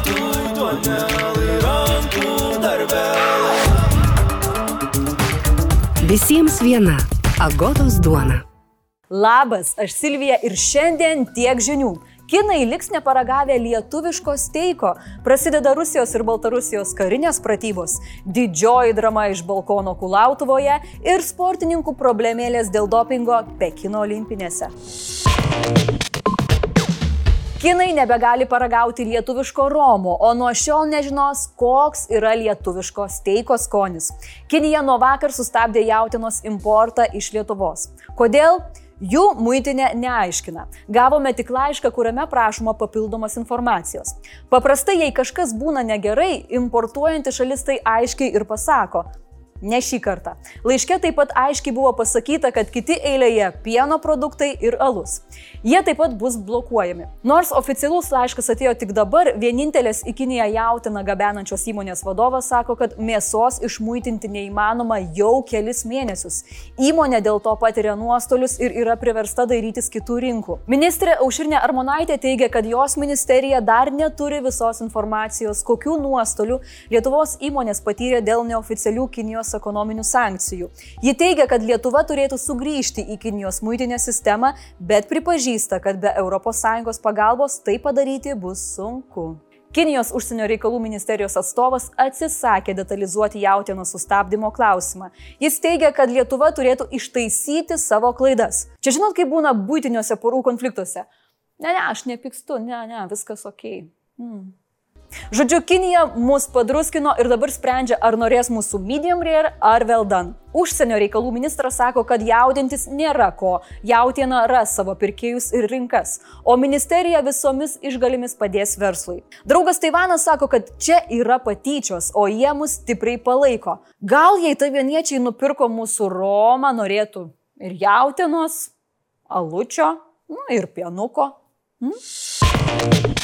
tuoj, duonelai, rankų darbelai. Visiems viena - Agotos duona. Labas, aš Silvija ir šiandien tiek žinių. Kinai liks neparagavę lietuviško steiko. Prasideda Rusijos ir Baltarusijos karinės pratybos, didžioji drama iš balkono Kulautuvoje ir sportininkų problemėlės dėl dopingo Pekino olimpinėse. Kinai nebegali paragauti lietuviško romo, o nuo šiol nežinos, koks yra lietuviško steiko skonis. Kinija nuo vakar sustabdė jautinos importą iš Lietuvos. Kodėl? Jų muitinė neaiškina. Gavome tik laišką, kuriame prašoma papildomos informacijos. Paprastai, jei kažkas būna negerai, importuojanti šalis tai aiškiai ir pasako. Ne šį kartą. Laiške taip pat aiškiai buvo pasakyta, kad kiti eilėje pieno produktai ir alus. Jie taip pat bus blokuojami. Nors oficialus laiškas atėjo tik dabar, vienintelės į Kiniją jautiną gabenančios įmonės vadovas sako, kad mėsos išmuitinti neįmanoma jau kelis mėnesius. Įmonė dėl to patiria nuostolius ir yra priversta darytis kitų rinkų. Ministrė Aušrinė Armonaitė teigia, kad jos ministerija dar neturi visos informacijos, kokių nuostolių Lietuvos įmonės patyrė dėl neoficialių Kinijos ekonominių sankcijų. Ji teigia, kad Lietuva turėtų sugrįžti į Kinijos muitinę sistemą, bet pripažįsta, kad be ES pagalbos tai padaryti bus sunku. Kinijos užsienio reikalų ministerijos atstovas atsisakė detalizuoti jautienos sustabdymo klausimą. Jis teigia, kad Lietuva turėtų ištaisyti savo klaidas. Čia žinot, kaip būna būtiniuose porų konfliktuose. Ne, ne, aš nepykstu, ne, ne, viskas ok. Hmm. Žodžiu, Kinija mus padruskino ir dabar sprendžia, ar norės mūsų medium rare ar well done. Užsienio reikalų ministras sako, kad jaudintis nėra ko, jautiena ras savo pirkėjus ir rinkas, o ministerija visomis išgalimis padės verslui. Draugas Taivanas sako, kad čia yra patyčios, o jie mus stipriai palaiko. Gal jei taivaniečiai nupirko mūsų Romą, norėtų ir jautienos, alučio, nu, ir pienuko. Hmm?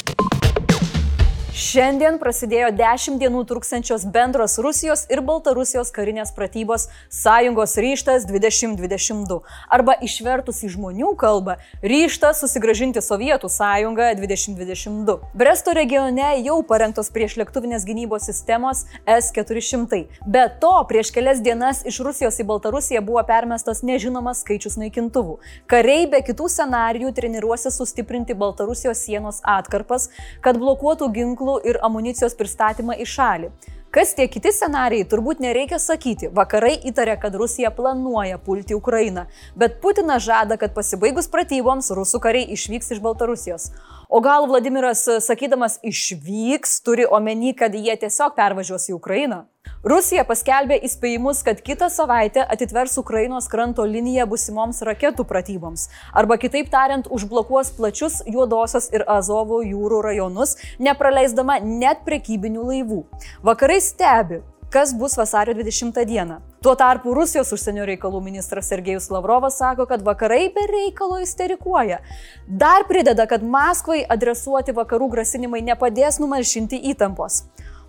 Šiandien prasidėjo 10 dienų truksančios bendros Rusijos ir Baltarusijos karinės pratybos Sąjungos ryštas 2022. Arba išvertus į žmonių kalbą - ryštas susigražinti Sovietų sąjungą 2022. Bresto regione jau parengtos priešlėktuvinės gynybos sistemos S-400. Be to, prieš kelias dienas iš Rusijos į Baltarusiją buvo permestas nežinomas skaičius naikintuvų. Kariai be kitų scenarijų treniruosi sustiprinti Baltarusijos sienos atkarpas, kad blokuotų ginklų ginklų ir amunicijos pristatymą į šalį. Kas tie kiti scenarijai, turbūt nereikia sakyti. Vakarai įtarė, kad Rusija planuoja pulti Ukrainą, bet Putinas žada, kad pasibaigus pratyboms rusų kariai išvyks iš Baltarusijos. O gal Vladimiras, sakydamas išvyks, turi omeny, kad jie tiesiog pervažiuos į Ukrainą? Rusija paskelbė įspėjimus, kad kitą savaitę atitvers Ukrainos kranto liniją busimoms raketų pratyboms. Arba kitaip tariant, užblokuos plačius Juodosios ir Azovo jūrų rajonus, nepraleisdama net prekybinių laivų. Vakarai stebi, kas bus vasario 20 dieną. Tuo tarpu Rusijos užsienio reikalų ministras Sergejus Lavrovas sako, kad vakarai be reikalo isterikuoja. Dar prideda, kad Maskvai adresuoti vakarų grasinimai nepadės numalšinti įtampos.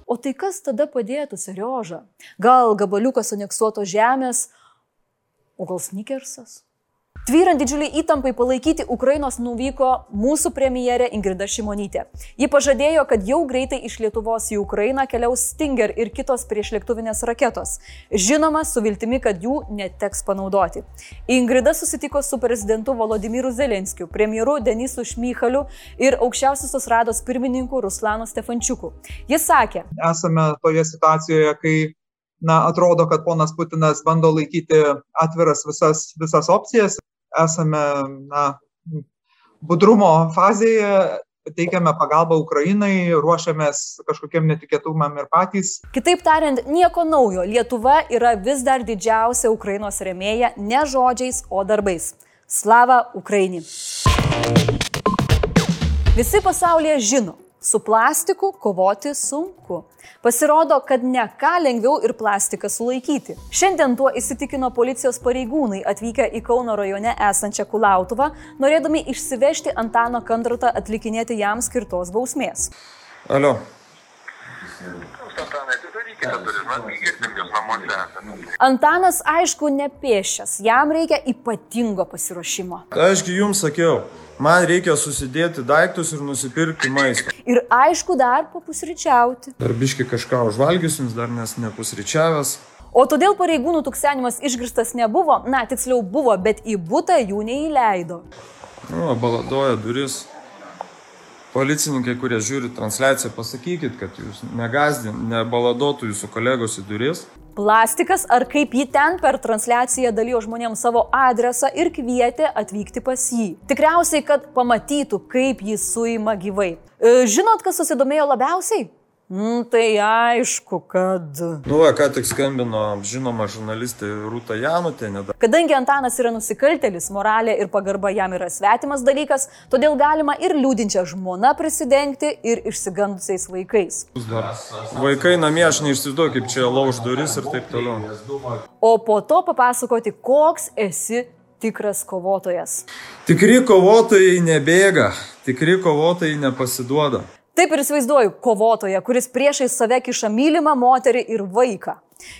O tai kas tada padėtų, Serioža? Gal gabaliukas aneksuoto žemės, o gal sneakersas? Tvyrant didžiuliai įtampai palaikyti Ukrainos nuvyko mūsų premjerė Ingrida Šimonytė. Ji pažadėjo, kad jau greitai iš Lietuvos į Ukrainą keliaus Stinger ir kitos priešlėktuvinės raketos. Žinoma, su viltimi, kad jų neteks panaudoti. Ingrida susitiko su prezidentu Volodymyru Zelenskiu, premjeru Denisu Šmychaliu ir aukščiausiosios rados pirmininku Ruslanu Stefančiuku. Jis sakė, esame toje situacijoje, kai na, atrodo, kad ponas Putinas bando laikyti atviras visas, visas opcijas esame na, budrumo fazėje, teikiame pagalbą Ukrainai, ruošiamės kažkokiem netikėtumam ir patys. Kitaip tariant, nieko naujo. Lietuva yra vis dar didžiausia Ukrainos remėja ne žodžiais, o darbais. Slava Ukraini. Visi pasaulyje žino, Su plastiku kovoti sunku. Pasirodo, kad ne ką lengviau ir plastiką sulaikyti. Šiandien tuo įsitikino policijos pareigūnai atvykę į Kauno rajone esančią Kulautuvą, norėdami išsivežti Antano Kandratą atlikinėti jam skirtos bausmės. Alio. Antanas, aišku, nepėšęs, jam reikia ypatingo pasiruošimo. Aš gi jums sakiau, man reikia susidėti daiktus ir nusipirkti maistą. Ir aišku, dar papusryčiauti. Dar biški kažką užvalgysiu, dar nes nepusryčiavęs. O todėl pareigūnų tuksenimas išgirstas nebuvo, na, tiksliau buvo, bet į būtą jų neįleido. Nu, baladoja duris. Policininkai, kurie žiūri transliaciją, pasakykit, kad jūs negazdin, nebaladotų jūsų kolegos į duris. Plastikas, ar kaip jį ten per transliaciją dalijo žmonėms savo adresą ir kvietė atvykti pas jį. Tikriausiai, kad pamatytų, kaip jį suima gyvai. E, Žinot, kas susidomėjo labiausiai? Mm, tai aišku, kad. Nu, va, ką tik skambino žinoma žurnalistė Rūta Janutė, Kadangi Antanas yra nusikaltelis, moralė ir pagarba jam yra svetimas dalykas, todėl galima ir liūdinčią žmoną prisidengti ir išsigandusiais vaikais. dar. Vaikai namie, aš neišsivaizduoju, kaip čia lauž duris ir taip toliau. O po to papasakoti, koks esi tikras kovotojas. Tikri kovotojai nebėga, tikri kovotojai nepasiduoda. Taip ir įsivaizduoju kovotoją, kuris priešai save kiša mylimą moterį ir vaiką.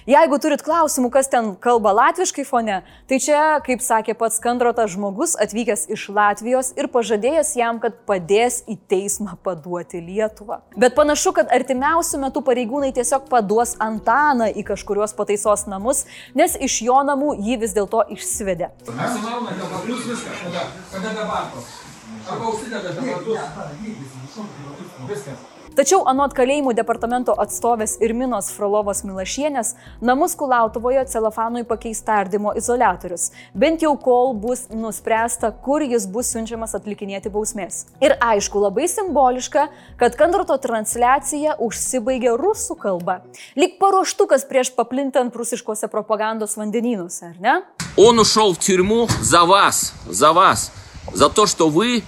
Jeigu turit klausimų, kas ten kalba latviškai fone, tai čia, kaip sakė pats Kandrotas žmogus atvykęs iš Latvijos ir pažadėjęs jam, kad padės į teismą paduoti Lietuvą. Bet panašu, kad artimiausių metų pareigūnai tiesiog paduos Antaną į kažkurios pataisos namus, nes iš jo namų jį vis dėlto išsivedė. Atsimaunate batus viskas, kada, kada dabar. Arba užsidedate batus. Viskas. Tačiau anot kalėjimų departamento atstovės Irminos Frolovos Milašienės, namus Kulautuvoje celofanui pakeis tardymo izolatorius, bent jau kol bus nuspręsta, kur jis bus siunčiamas atlikinėti bausmės. Ir aišku, labai simboliška, kad Kandroto transliacija užsibaigė rusų kalba, lyg paruoštukas prieš paplintant rusiškose propagandos vandenynuose, ar ne? Он ушел в тюрьму за вас, за вас, за то, что вы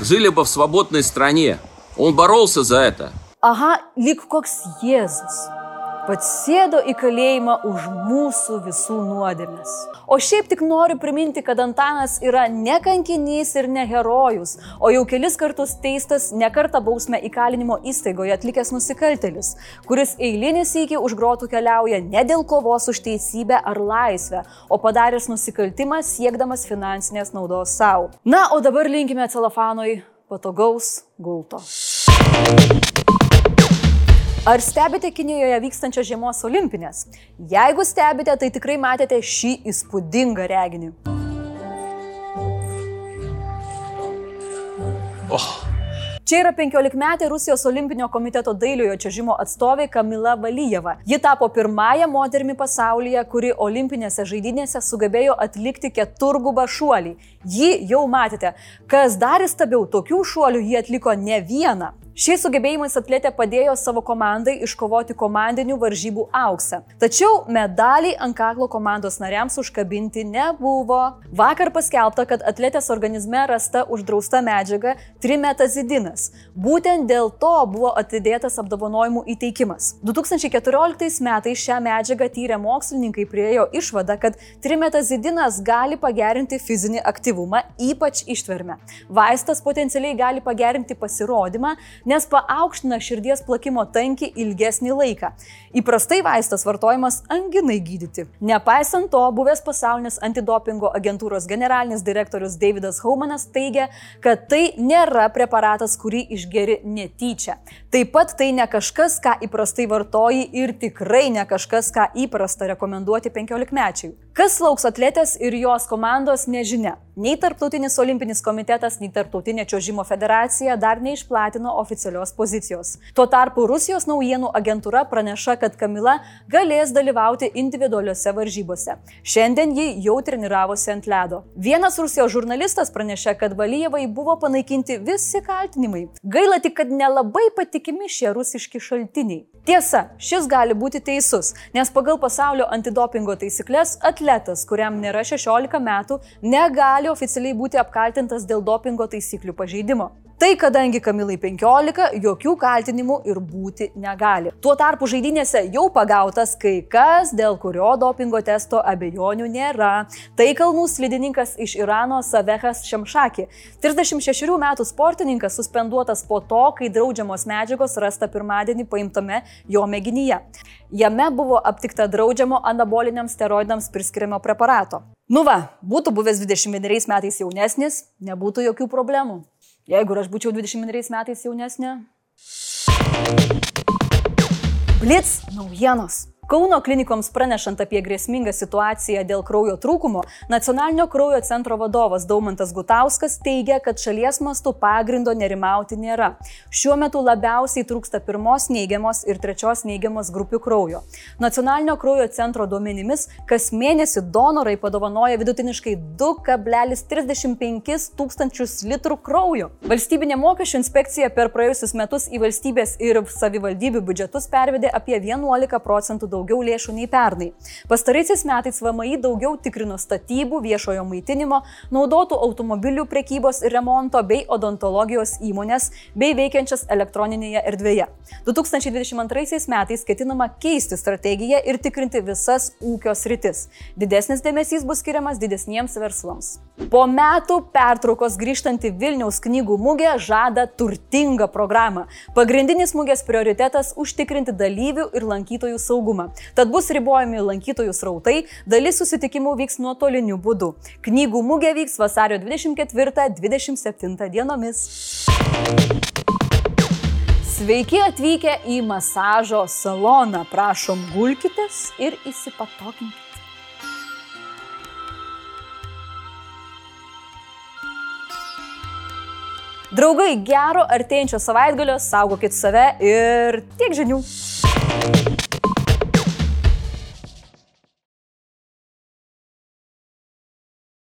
жили бы в свободной стране. Он боролся за это. Aha, lyg koks Jėzus. Pats sėdo į kalėjimą už mūsų visų nuodėmes. O šiaip tik noriu priminti, kad Antanas yra ne kankinys ir ne herojus, o jau kelis kartus teistas nekarta bausmę įkalinimo įstaigoje atlikęs nusikaltelis, kuris eilinį sykį už grotų keliauja ne dėl kovos už teisybę ar laisvę, o padaręs nusikaltimą siekdamas finansinės naudos savo. Na, o dabar linkime celofanui patogaus gulto. Ar stebite Kinijoje vykstančios žiemos olimpinės? Jeigu stebite, tai tikrai matėte šį įspūdingą reginį. Čia yra 15-metė Rusijos olimpinio komiteto dailiojo čiažimo atstovė Kamila Valyjeva. Ji tapo pirmąją moterimi pasaulyje, kuri olimpinėse žaidynėse sugebėjo atlikti keturgubą šuolį. Jį jau matėte. Kas dar įstabiau, tokių šuolių ji atliko ne vieną. Šiais sugebėjimais atletė padėjo savo komandai iškovoti komandinių varžybų auksą. Tačiau medaliai ant kaklo komandos nariams užkabinti nebuvo. Vakar paskelbta, kad atletės organizme rasta uždrausta medžiaga trimetazidinas. Būtent dėl to buvo atidėtas apdovanojimų įteikimas. 2014 metais šią medžiagą tyrę mokslininkai priejo išvadą, kad trimetazidinas gali pagerinti fizinį aktyvumą, ypač ištvermę. Vaistas potencialiai gali pagerinti pasirodymą, nes paaukština širdies plakimo tankį ilgesnį laiką. Įprastai vaistas vartojamas anginai gydyti. Nepaisant to, buvęs pasaulinės antidopingo agentūros generalinis direktorius Davidas Haumanas teigia, kad tai nėra preparatas, kurį išgeri netyčia. Taip pat tai ne kažkas, ką įprastai vartoji ir tikrai ne kažkas, ką įprasta rekomenduoti 15-mečiai. Kas lauks atletės ir jos komandos, nežinia. Nei Tarptautinis olimpinis komitetas, nei Tarptautinė čiuožimo federacija dar neišplatino oficialios pozicijos. Tuo tarpu Rusijos naujienų agentūra praneša, kad Kamila galės dalyvauti individualiuose varžybose. Šiandien ji jau treniravosi ant ledo. Vienas Rusijos žurnalistas pranešė, kad Valyjevai buvo panaikinti visi kaltinimai. Gaila tik, kad nelabai patikimi šie rusiški šaltiniai. Tiesa, šis gali būti teisus, nes pagal pasaulio antidopingo taisyklės atletas, kuriam nėra 16 metų, negali oficialiai būti apkaltintas dėl dopingo taisyklių pažeidimo. Tai kadangi Kamilai 15, jokių kaltinimų ir būti negali. Tuo tarpu žaidynėse jau pagautas kai kas, dėl kurio dopingo testo abejonių nėra. Tai kalnų slidininkas iš Irano Savehas Šemšaki. 36 metų sportininkas suspenduotas po to, kai draudžiamos medžiagos rasta pirmadienį paimtame jo mėginyje. Jame buvo aptikta draudžiamo anaboliniams steroidams priskiriamo preparato. Nu va, būtų buvęs 21 metais jaunesnis, nebūtų jokių problemų. Jeigu aš būčiau 21 metais jaunesnė. Blitz naujienos. Kauno klinikoms pranešant apie grėsmingą situaciją dėl kraujo trūkumo, Nacionalinio kraujo centro vadovas Daumantas Gutauskas teigia, kad šalies mastu pagrindo nerimauti nėra. Šiuo metu labiausiai trūksta pirmos neigiamos ir trečios neigiamos grupių kraujo. Nacionalinio kraujo centro duomenimis, kas mėnesį donorai padovanoja vidutiniškai 2,35 tūkstančius litrų kraujo. Valstybinė mokesčių inspekcija per praėjusius metus į valstybės ir savivaldybių biudžetus pervedė apie 11 procentų daugiau lėšų nei pernai. Pastaraisiais metais VMI daugiau tikrino statybų, viešojo maitinimo, naudotų automobilių prekybos ir remonto bei odontologijos įmonės bei veikiančias elektroninėje erdvėje. 2022 metais ketinama keisti strategiją ir tikrinti visas ūkio sritis. Didesnis dėmesys bus skiriamas didesniems verslams. Po metų pertraukos grįžtanti Vilniaus knygų mugė žada turtingą programą. Pagrindinis mugės prioritetas - užtikrinti dalyvių ir lankytojų saugumą. Tad bus ribojami lankytojų srautai, dalis susitikimų vyks nuotoliniu būdu. Knygų mugė vyks vasario 24-27 dienomis. Sveiki atvykę į masažo saloną. Prašom, gulkitės ir įsipatokinkite. Draugai, gero artėjančio savaitgalio, saugokit save ir tiek žinių.